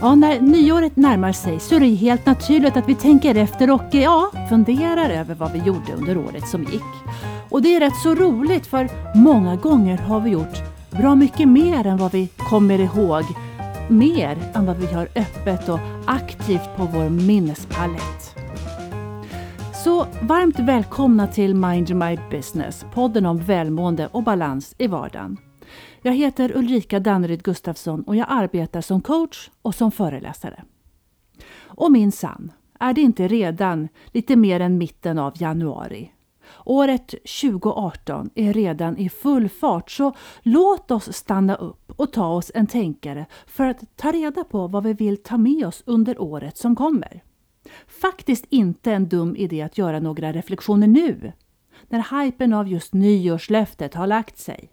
Ja, när nyåret närmar sig så är det helt naturligt att vi tänker efter och ja, funderar över vad vi gjorde under året som gick. Och det är rätt så roligt för många gånger har vi gjort bra mycket mer än vad vi kommer ihåg. Mer än vad vi har öppet och aktivt på vår minnespalett. Så varmt välkomna till Mind My Business, podden om välmående och balans i vardagen. Jag heter Ulrika Danneryd Gustafsson och jag arbetar som coach och som föreläsare. Och minsann, är det inte redan lite mer än mitten av januari? Året 2018 är redan i full fart så låt oss stanna upp och ta oss en tänkare för att ta reda på vad vi vill ta med oss under året som kommer. Faktiskt inte en dum idé att göra några reflektioner nu, när hypen av just nyårslöftet har lagt sig.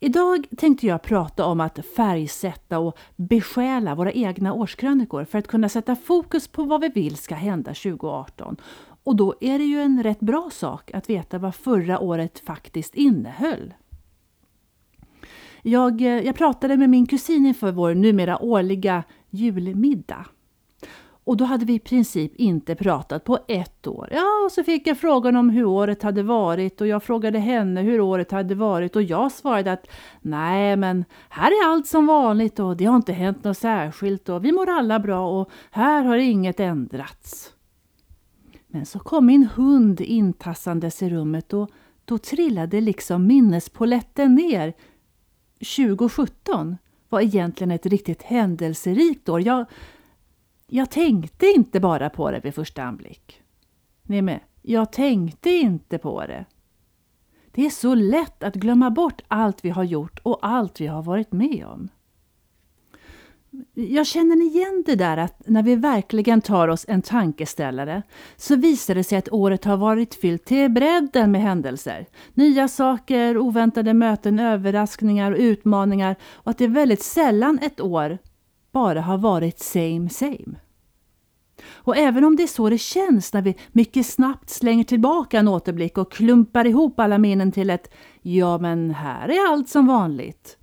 Idag tänkte jag prata om att färgsätta och besjäla våra egna årskrönikor för att kunna sätta fokus på vad vi vill ska hända 2018. Och då är det ju en rätt bra sak att veta vad förra året faktiskt innehöll. Jag, eh, jag pratade med min kusin inför vår numera årliga julmiddag. Och då hade vi i princip inte pratat på ett år. Ja, och så fick jag frågan om hur året hade varit och jag frågade henne hur året hade varit och jag svarade att nej, men här är allt som vanligt och det har inte hänt något särskilt och vi mår alla bra och här har inget ändrats. Men så kom min hund intassandes i rummet och då trillade liksom minnespoletten ner. 2017 var egentligen ett riktigt händelserikt år. Jag, jag tänkte inte bara på det vid första anblick. Ni med? Jag tänkte inte på det. Det är så lätt att glömma bort allt vi har gjort och allt vi har varit med om. Jag känner igen det där att när vi verkligen tar oss en tankeställare så visar det sig att året har varit fyllt till bredden med händelser. Nya saker, oväntade möten, överraskningar och utmaningar och att det är väldigt sällan ett år bara har varit same same. Och även om det är så det känns när vi mycket snabbt slänger tillbaka en återblick och klumpar ihop alla minnen till ett ja men här är allt som vanligt.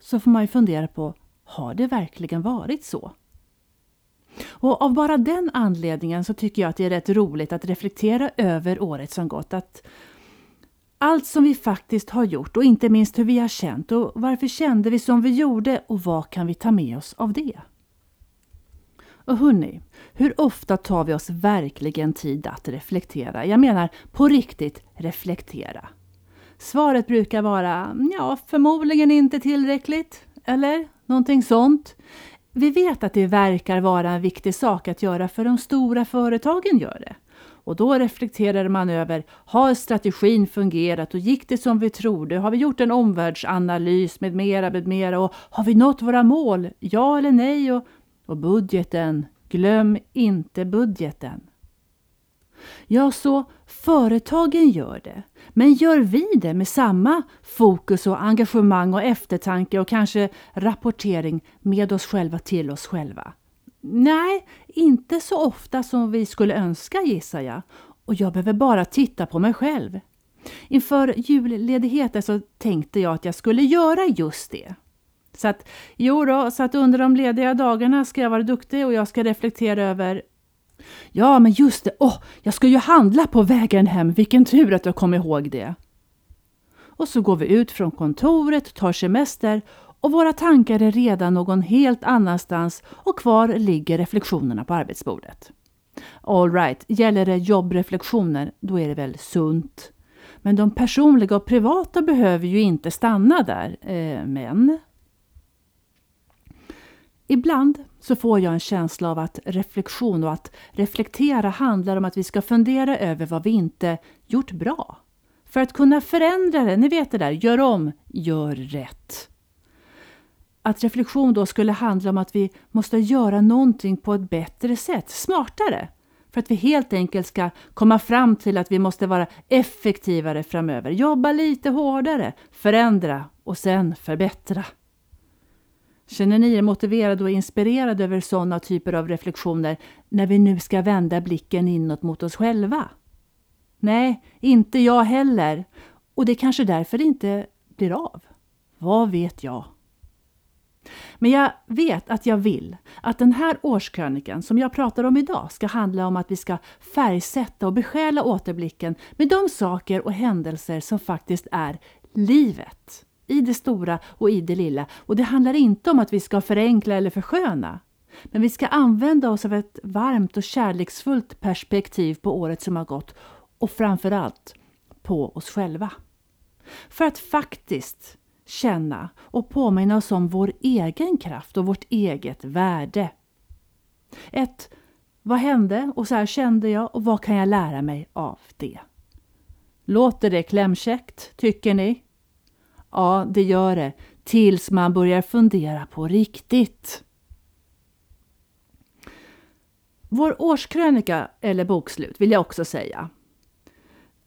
Så får man ju fundera på, har det verkligen varit så? Och av bara den anledningen så tycker jag att det är rätt roligt att reflektera över året som gått. Att allt som vi faktiskt har gjort och inte minst hur vi har känt och varför kände vi som vi gjorde och vad kan vi ta med oss av det? Och hörni, hur ofta tar vi oss verkligen tid att reflektera? Jag menar på riktigt reflektera. Svaret brukar vara ja, förmodligen inte tillräckligt eller någonting sånt. Vi vet att det verkar vara en viktig sak att göra för de stora företagen gör det. Och då reflekterar man över, har strategin fungerat och gick det som vi trodde? Har vi gjort en omvärldsanalys med mera, med mera och har vi nått våra mål? Ja eller nej? Och, och budgeten, glöm inte budgeten. Ja, så företagen gör det. Men gör vi det med samma fokus och engagemang och eftertanke och kanske rapportering med oss själva till oss själva? Nej, inte så ofta som vi skulle önska gissar jag. Och jag behöver bara titta på mig själv. Inför julledigheten så tänkte jag att jag skulle göra just det. Så att, jo då, så att under de lediga dagarna ska jag vara duktig och jag ska reflektera över Ja, men just det, åh, oh, jag ska ju handla på vägen hem, vilken tur att jag kom ihåg det. Och så går vi ut från kontoret, tar semester och våra tankar är redan någon helt annanstans och kvar ligger reflektionerna på arbetsbordet. Alright, gäller det jobbreflektioner, då är det väl sunt. Men de personliga och privata behöver ju inte stanna där. Eh, men Ibland så får jag en känsla av att reflektion och att reflektera handlar om att vi ska fundera över vad vi inte gjort bra. För att kunna förändra det, ni vet det där, gör om, gör rätt. Att reflektion då skulle handla om att vi måste göra någonting på ett bättre sätt, smartare. För att vi helt enkelt ska komma fram till att vi måste vara effektivare framöver, jobba lite hårdare, förändra och sen förbättra. Känner ni er motiverade och inspirerade över sådana typer av reflektioner när vi nu ska vända blicken inåt mot oss själva? Nej, inte jag heller. Och det är kanske därför det inte blir av. Vad vet jag? Men jag vet att jag vill att den här årskrönikan som jag pratar om idag ska handla om att vi ska färgsätta och besjäla återblicken med de saker och händelser som faktiskt är livet. I det stora och i det lilla. Och det handlar inte om att vi ska förenkla eller försköna. Men vi ska använda oss av ett varmt och kärleksfullt perspektiv på året som har gått och framförallt på oss själva. För att faktiskt känna och påminna oss om vår egen kraft och vårt eget värde. Ett Vad hände och så här kände jag och vad kan jag lära mig av det? Låter det klämkäckt, tycker ni? Ja, det gör det, tills man börjar fundera på riktigt. Vår årskrönika, eller bokslut, vill jag också säga,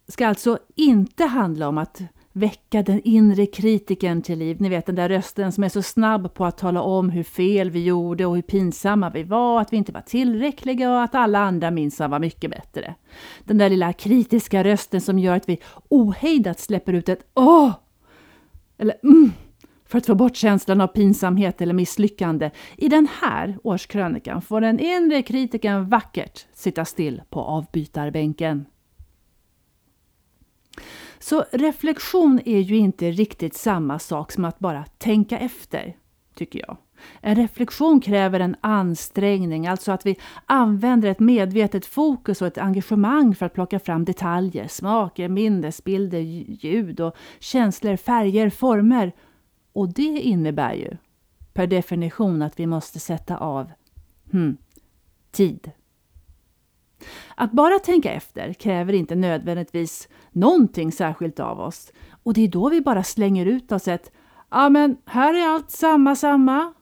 ska alltså inte handla om att väcka den inre kritiken till liv. Ni vet den där rösten som är så snabb på att tala om hur fel vi gjorde och hur pinsamma vi var, att vi inte var tillräckliga och att alla andra minsann var mycket bättre. Den där lilla kritiska rösten som gör att vi ohejdat släpper ut ett åh! Eller mm! För att få bort känslan av pinsamhet eller misslyckande. I den här årskrönikan får den inre kritiken vackert sitta still på avbytarbänken. Så reflektion är ju inte riktigt samma sak som att bara tänka efter, tycker jag. En reflektion kräver en ansträngning, alltså att vi använder ett medvetet fokus och ett engagemang för att plocka fram detaljer, smaker, minnesbilder, ljud och känslor, färger, former. Och det innebär ju per definition att vi måste sätta av hmm, tid. Att bara tänka efter kräver inte nödvändigtvis någonting särskilt av oss. Och det är då vi bara slänger ut oss ett Ja men här är allt samma samma.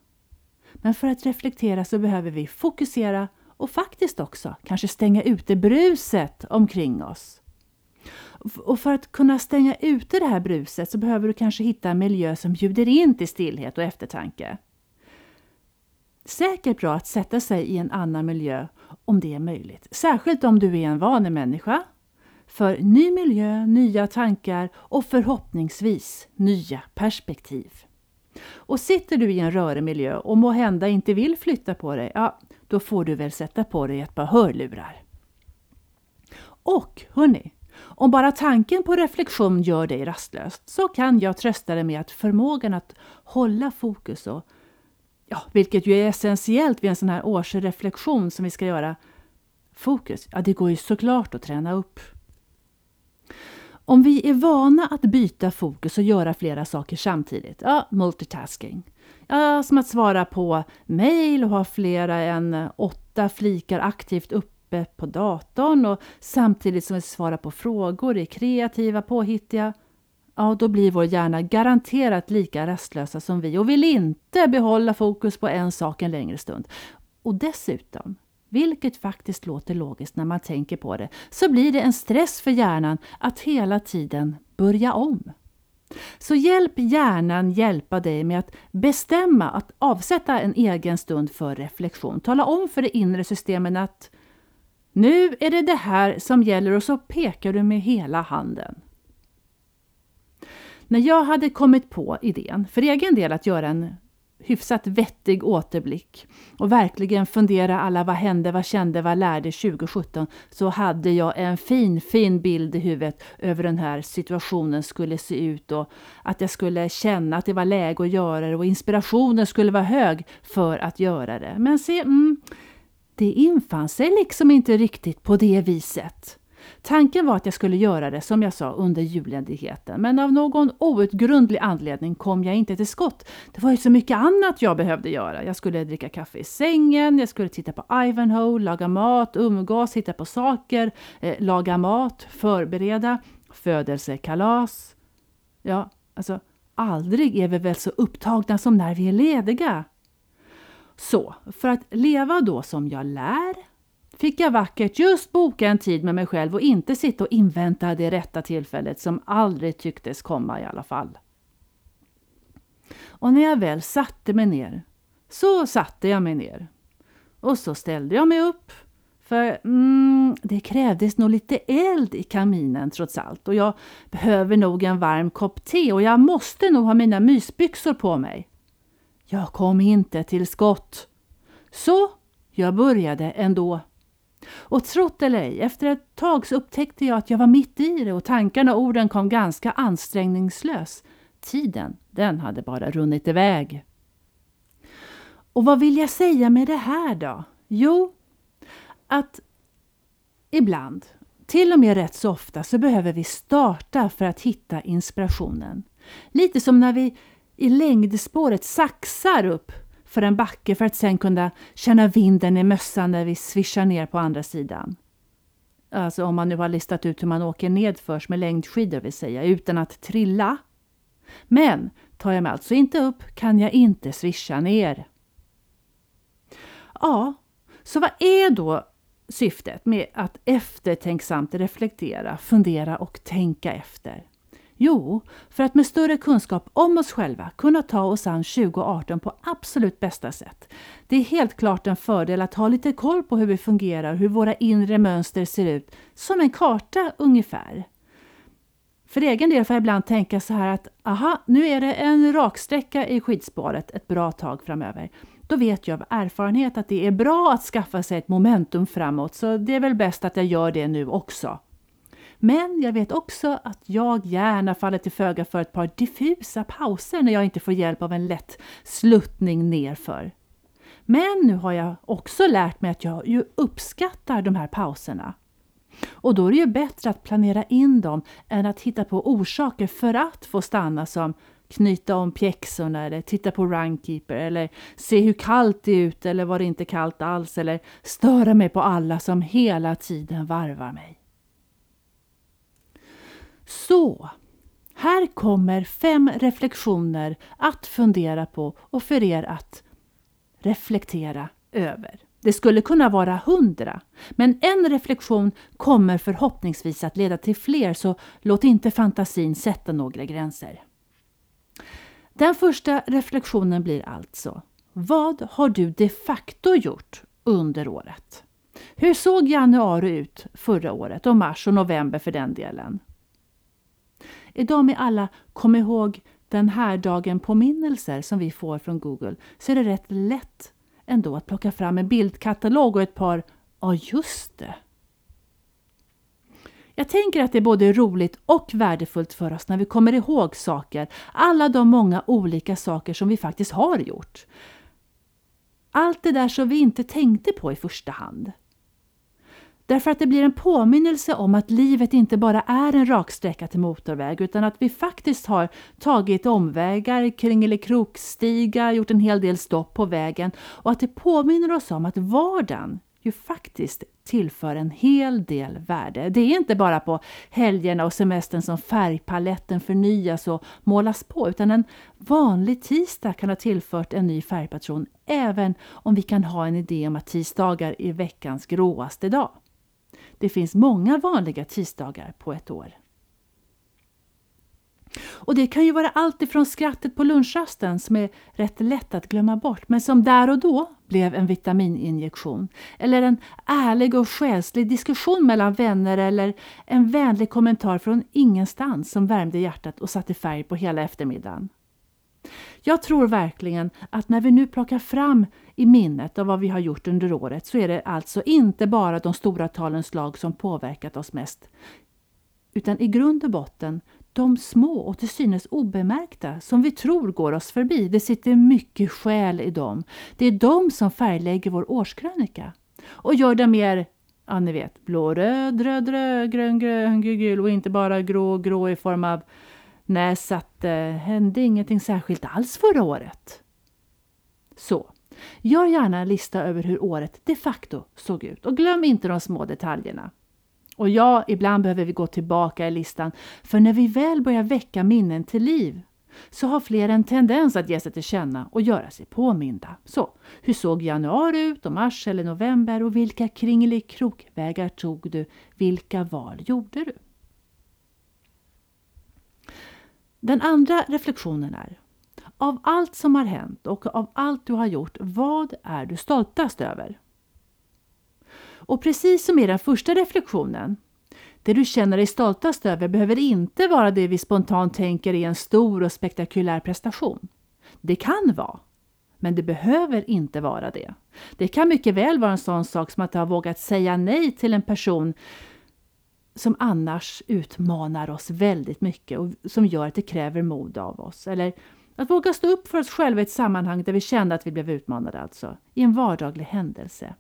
Men för att reflektera så behöver vi fokusera och faktiskt också kanske stänga ute bruset omkring oss. Och för att kunna stänga ute det här bruset så behöver du kanske hitta en miljö som bjuder in till stillhet och eftertanke. Säkert bra att sätta sig i en annan miljö om det är möjligt. Särskilt om du är en vanemänniska. För ny miljö, nya tankar och förhoppningsvis nya perspektiv. Och sitter du i en rörig miljö och må hända inte vill flytta på dig, ja, då får du väl sätta på dig ett par hörlurar. Och hörni, om bara tanken på reflektion gör dig rastlös så kan jag trösta dig med att förmågan att hålla fokus och ja, vilket ju är essentiellt vid en sån här årsreflektion som vi ska göra, fokus, ja det går ju såklart att träna upp. Om vi är vana att byta fokus och göra flera saker samtidigt, ja, multitasking. Ja, som att svara på mejl och ha flera än åtta flikar aktivt uppe på datorn och samtidigt som vi svarar på frågor, är kreativa, påhittiga ja då blir vår hjärna garanterat lika rastlösa som vi och vill inte behålla fokus på en sak en längre stund. Och dessutom, vilket faktiskt låter logiskt när man tänker på det, så blir det en stress för hjärnan att hela tiden börja om. Så hjälp hjärnan hjälpa dig med att bestämma att avsätta en egen stund för reflektion. Tala om för det inre systemet att nu är det det här som gäller och så pekar du med hela handen. När jag hade kommit på idén för egen del att göra en hyfsat vettig återblick och verkligen fundera alla vad hände, vad kände, vad lärde 2017 så hade jag en fin, fin bild i huvudet över den här situationen skulle se ut och att jag skulle känna att det var läge att göra det och inspirationen skulle vara hög för att göra det. Men se, mm, det infann sig liksom inte riktigt på det viset. Tanken var att jag skulle göra det som jag sa under julledigheten men av någon outgrundlig anledning kom jag inte till skott. Det var ju så mycket annat jag behövde göra. Jag skulle dricka kaffe i sängen, jag skulle titta på Ivanhoe, laga mat, umgås, hitta på saker, eh, laga mat, förbereda, födelsekalas. Ja, alltså aldrig är vi väl så upptagna som när vi är lediga. Så, för att leva då som jag lär, fick jag vackert just boka en tid med mig själv och inte sitta och invänta det rätta tillfället som aldrig tycktes komma i alla fall. Och när jag väl satte mig ner, så satte jag mig ner. Och så ställde jag mig upp, för mm, det krävdes nog lite eld i kaminen trots allt och jag behöver nog en varm kopp te och jag måste nog ha mina mysbyxor på mig. Jag kom inte till skott. Så jag började ändå. Och trott eller ej, efter ett tag så upptäckte jag att jag var mitt i det och tankarna och orden kom ganska ansträngningslös. Tiden, den hade bara runnit iväg. Och vad vill jag säga med det här då? Jo, att ibland, till och med rätt så ofta, så behöver vi starta för att hitta inspirationen. Lite som när vi i längdspåret saxar upp för en backe för att sen kunna känna vinden i mössan när vi svischar ner på andra sidan. Alltså om man nu har listat ut hur man åker nedförs med längdskidor vill säga, utan att trilla. Men tar jag mig alltså inte upp kan jag inte svischa ner. Ja, så vad är då syftet med att eftertänksamt reflektera, fundera och tänka efter? Jo, för att med större kunskap om oss själva kunna ta oss an 2018 på absolut bästa sätt. Det är helt klart en fördel att ha lite koll på hur vi fungerar, hur våra inre mönster ser ut, som en karta ungefär. För egen del får jag ibland tänka så här att aha, nu är det en raksträcka i skidspåret ett bra tag framöver. Då vet jag av erfarenhet att det är bra att skaffa sig ett momentum framåt, så det är väl bäst att jag gör det nu också. Men jag vet också att jag gärna faller till föga för ett par diffusa pauser när jag inte får hjälp av en lätt sluttning nerför. Men nu har jag också lärt mig att jag ju uppskattar de här pauserna. Och då är det ju bättre att planera in dem än att hitta på orsaker för att få stanna som knyta om pjäxorna eller titta på Runkeeper eller se hur kallt det är ute eller var det inte kallt alls eller störa mig på alla som hela tiden varvar mig. Så, här kommer fem reflektioner att fundera på och för er att reflektera över. Det skulle kunna vara hundra, men en reflektion kommer förhoppningsvis att leda till fler, så låt inte fantasin sätta några gränser. Den första reflektionen blir alltså, vad har du de facto gjort under året? Hur såg januari ut förra året och mars och november för den delen? Idag med alla kom ihåg den här dagen påminnelser som vi får från Google så är det rätt lätt ändå att plocka fram en bildkatalog och ett par Ja, just det. Jag tänker att det är både roligt och värdefullt för oss när vi kommer ihåg saker. Alla de många olika saker som vi faktiskt har gjort. Allt det där som vi inte tänkte på i första hand. Därför att det blir en påminnelse om att livet inte bara är en raksträcka till motorväg utan att vi faktiskt har tagit omvägar, kringelikrokstigar, gjort en hel del stopp på vägen och att det påminner oss om att vardagen ju faktiskt tillför en hel del värde. Det är inte bara på helgerna och semestern som färgpaletten förnyas och målas på utan en vanlig tisdag kan ha tillfört en ny färgpatron även om vi kan ha en idé om att tisdagar är veckans gråaste dag. Det finns många vanliga tisdagar på ett år. Och det kan ju vara allt ifrån skrattet på lunchrasten som är rätt lätt att glömma bort men som där och då blev en vitamininjektion. Eller en ärlig och själslig diskussion mellan vänner eller en vänlig kommentar från ingenstans som värmde hjärtat och satte färg på hela eftermiddagen. Jag tror verkligen att när vi nu plockar fram i minnet av vad vi har gjort under året så är det alltså inte bara de stora talens lag som påverkat oss mest. Utan i grund och botten de små och till synes obemärkta som vi tror går oss förbi. Det sitter mycket själ i dem. Det är de som färglägger vår årskrönika och gör den mer ja ni vet, blå, röd, röd, röd, grön, grön, gul, gul och inte bara grå, grå i form av Nej, så att det hände ingenting särskilt alls förra året. Så, gör gärna en lista över hur året de facto såg ut och glöm inte de små detaljerna. Och ja, ibland behöver vi gå tillbaka i listan, för när vi väl börjar väcka minnen till liv så har fler en tendens att ge sig till känna och göra sig påminda. Så, hur såg januari ut och mars eller november och vilka kringelikrokvägar tog du? Vilka val gjorde du? Den andra reflektionen är Av allt som har hänt och av allt du har gjort, vad är du stoltast över? Och precis som i den första reflektionen, det du känner dig stoltast över behöver inte vara det vi spontant tänker är en stor och spektakulär prestation. Det kan vara, Men det behöver inte vara det. Det kan mycket väl vara en sån sak som att du har vågat säga nej till en person som annars utmanar oss väldigt mycket och som gör att det kräver mod av oss. Eller att våga stå upp för oss själva i ett sammanhang där vi kände att vi blev utmanade alltså, i en vardaglig händelse.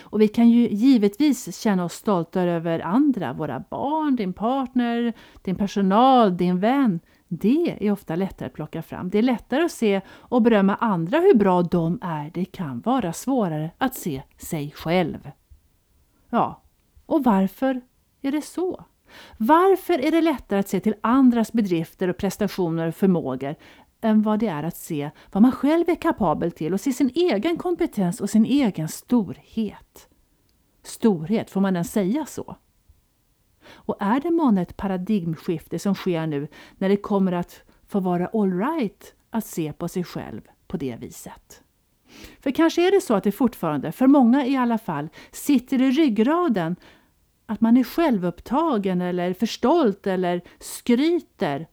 Och vi kan ju givetvis känna oss stolta över andra, våra barn, din partner, din personal, din vän. Det är ofta lättare att plocka fram. Det är lättare att se och berömma andra hur bra de är. Det kan vara svårare att se sig själv. Ja, och varför är det så? Varför är det lättare att se till andras bedrifter och prestationer och förmågor än vad det är att se vad man själv är kapabel till och se sin egen kompetens och sin egen storhet? Storhet, får man ens säga så? Och är det månne ett paradigmskifte som sker nu när det kommer att få vara alright att se på sig själv på det viset? För kanske är det så att det fortfarande, för många i alla fall, sitter i ryggraden att man är självupptagen eller för stolt eller skryter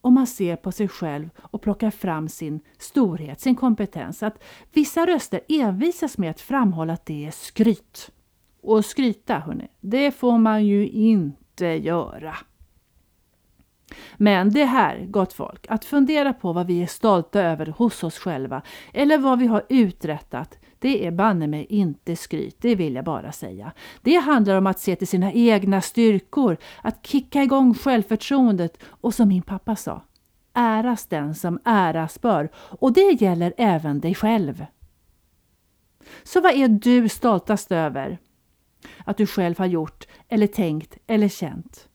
om man ser på sig själv och plockar fram sin storhet, sin kompetens. Att vissa röster envisas med att framhålla att det är skryt. Och skryta, hörni, det får man ju inte göra. Men det här, gott folk, att fundera på vad vi är stolta över hos oss själva eller vad vi har uträttat, det är banne mig inte skryt, det vill jag bara säga. Det handlar om att se till sina egna styrkor, att kicka igång självförtroendet och som min pappa sa, äras den som äras bör och det gäller även dig själv. Så vad är du stoltast över? Att du själv har gjort eller tänkt eller känt?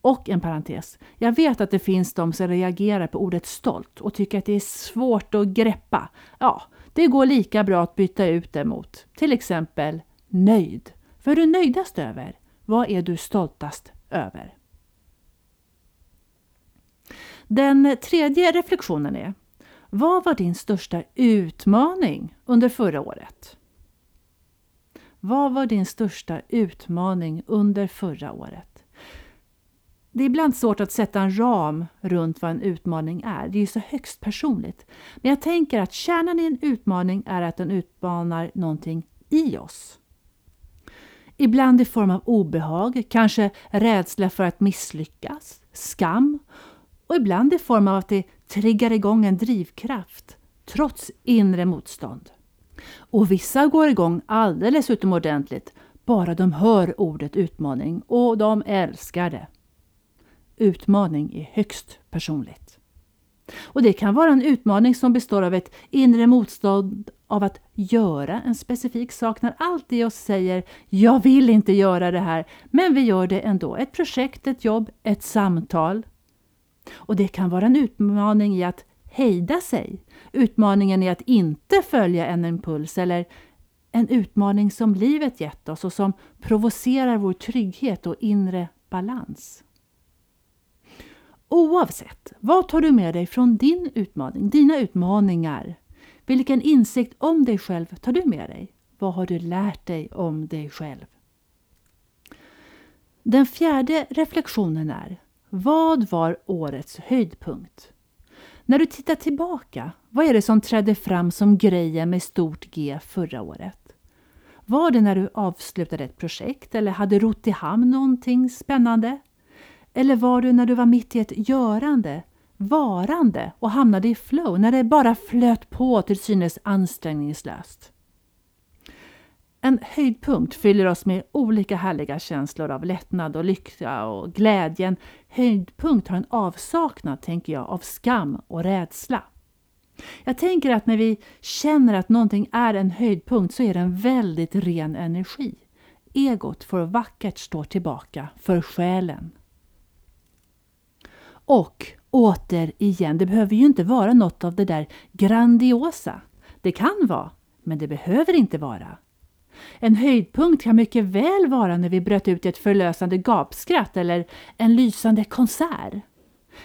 Och en parentes. Jag vet att det finns de som reagerar på ordet stolt och tycker att det är svårt att greppa. Ja, det går lika bra att byta ut det mot till exempel nöjd. Vad är du nöjdast över? Vad är du stoltast över? Den tredje reflektionen är Vad var din största utmaning under förra året? Vad var din största utmaning under förra året? Det är ibland svårt att sätta en ram runt vad en utmaning är. Det är ju så högst personligt. Men jag tänker att kärnan i en utmaning är att den utmanar någonting i oss. Ibland i form av obehag, kanske rädsla för att misslyckas, skam och ibland i form av att det triggar igång en drivkraft trots inre motstånd. Och vissa går igång alldeles utomordentligt bara de hör ordet utmaning och de älskar det. Utmaning är högst personligt. Och det kan vara en utmaning som består av ett inre motstånd av att göra en specifik sak när allt i oss säger jag vill inte göra det här, men vi gör det ändå. Ett projekt, ett jobb, ett samtal. Och det kan vara en utmaning i att hejda sig. Utmaningen i att inte följa en impuls eller en utmaning som livet gett oss och som provocerar vår trygghet och inre balans. Oavsett, vad tar du med dig från din utmaning, dina utmaningar? Vilken insikt om dig själv tar du med dig? Vad har du lärt dig om dig själv? Den fjärde reflektionen är Vad var årets höjdpunkt? När du tittar tillbaka, vad är det som trädde fram som grejen med stort G förra året? Var det när du avslutade ett projekt eller hade rott i hamn någonting spännande? Eller var du när du var mitt i ett görande, varande och hamnade i flow, när det bara flöt på till synes ansträngningslöst? En höjdpunkt fyller oss med olika härliga känslor av lättnad och lycka och glädje. En höjdpunkt har en avsaknad, tänker jag, av skam och rädsla. Jag tänker att när vi känner att någonting är en höjdpunkt så är det en väldigt ren energi. Egot får vackert stå tillbaka för själen. Och återigen, det behöver ju inte vara något av det där grandiosa. Det kan vara, men det behöver inte vara. En höjdpunkt kan mycket väl vara när vi bröt ut i ett förlösande gapskratt eller en lysande konsert.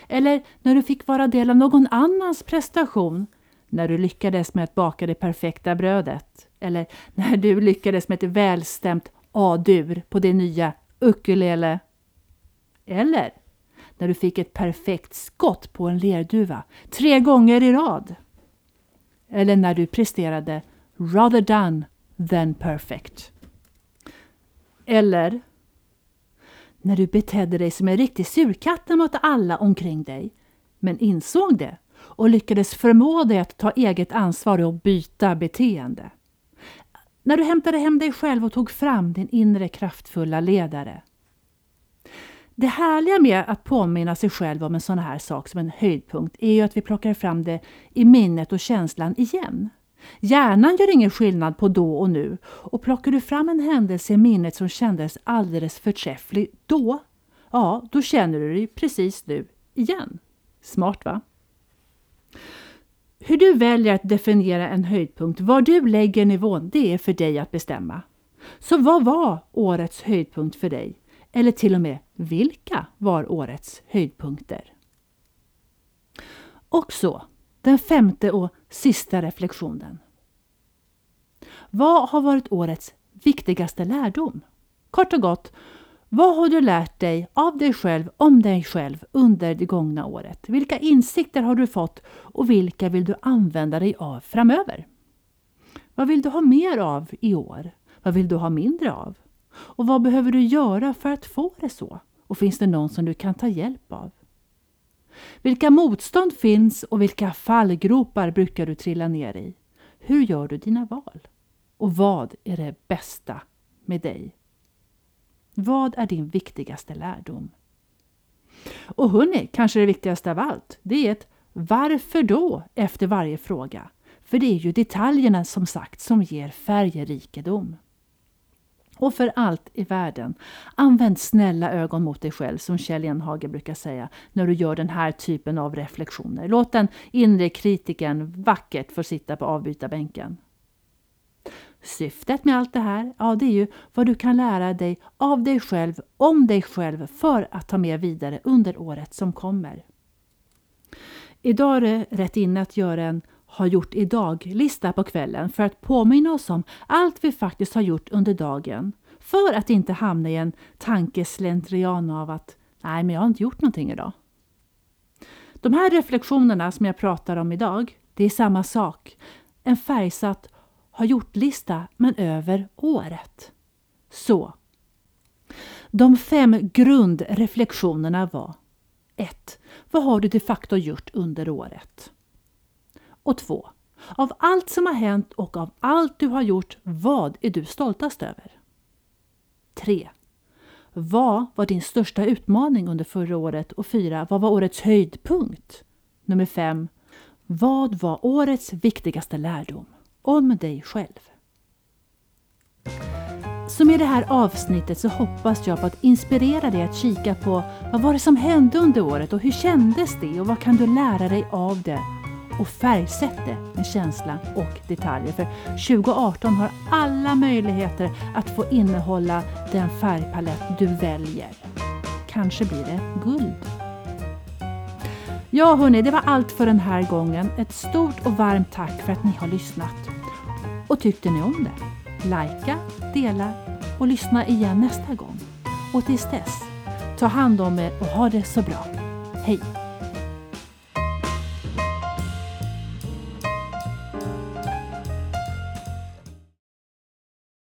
Eller när du fick vara del av någon annans prestation. När du lyckades med att baka det perfekta brödet. Eller när du lyckades med ett välstämt A-dur på det nya ukulele. Eller när du fick ett perfekt skott på en lerduva tre gånger i rad. Eller när du presterade rather done than perfect. Eller när du betedde dig som en riktig surkatt mot alla omkring dig, men insåg det och lyckades förmå dig att ta eget ansvar och byta beteende. När du hämtade hem dig själv och tog fram din inre kraftfulla ledare. Det härliga med att påminna sig själv om en sån här sak som en höjdpunkt är ju att vi plockar fram det i minnet och känslan igen. Hjärnan gör ingen skillnad på då och nu och plockar du fram en händelse i minnet som kändes alldeles förträfflig då, ja, då känner du dig precis nu igen. Smart va? Hur du väljer att definiera en höjdpunkt, var du lägger nivån, det är för dig att bestämma. Så vad var årets höjdpunkt för dig? Eller till och med vilka var årets höjdpunkter? Och så, den femte och sista reflektionen. Vad har varit årets viktigaste lärdom? Kort och gott, vad har du lärt dig av dig själv om dig själv under det gångna året? Vilka insikter har du fått och vilka vill du använda dig av framöver? Vad vill du ha mer av i år? Vad vill du ha mindre av? Och vad behöver du göra för att få det så? Och finns det någon som du kan ta hjälp av? Vilka motstånd finns och vilka fallgropar brukar du trilla ner i? Hur gör du dina val? Och vad är det bästa med dig? Vad är din viktigaste lärdom? Och hörni, kanske det viktigaste av allt, det är ett varför då efter varje fråga. För det är ju detaljerna som sagt som ger färgerikedom. Och för allt i världen, använd snälla ögon mot dig själv som Kjell Enhage brukar säga när du gör den här typen av reflektioner. Låt den inre kritiken vackert få sitta på avbytarbänken. Syftet med allt det här, ja det är ju vad du kan lära dig av dig själv, om dig själv för att ta med vidare under året som kommer. Idag är det rätt inne att göra en har gjort idag-lista på kvällen för att påminna oss om allt vi faktiskt har gjort under dagen. För att inte hamna i en tankeslentrian av att nej, men jag har inte gjort någonting idag. De här reflektionerna som jag pratar om idag, det är samma sak. En färgsatt har gjort-lista, men över året. Så. De fem grundreflektionerna var 1. Vad har du de facto gjort under året? Och 2. Av allt som har hänt och av allt du har gjort, vad är du stoltast över? 3. Vad var din största utmaning under förra året? Och 4. Vad var årets höjdpunkt? Nummer 5. Vad var årets viktigaste lärdom? Om dig själv. Så med det här avsnittet så hoppas jag på att inspirera dig att kika på vad var det som hände under året och hur kändes det och vad kan du lära dig av det och färgsätt det med känsla och detaljer. För 2018 har alla möjligheter att få innehålla den färgpalett du väljer. Kanske blir det guld. Ja hörni, det var allt för den här gången. Ett stort och varmt tack för att ni har lyssnat. Och tyckte ni om det? Lajka, dela och lyssna igen nästa gång. Och tills dess, ta hand om er och ha det så bra. Hej!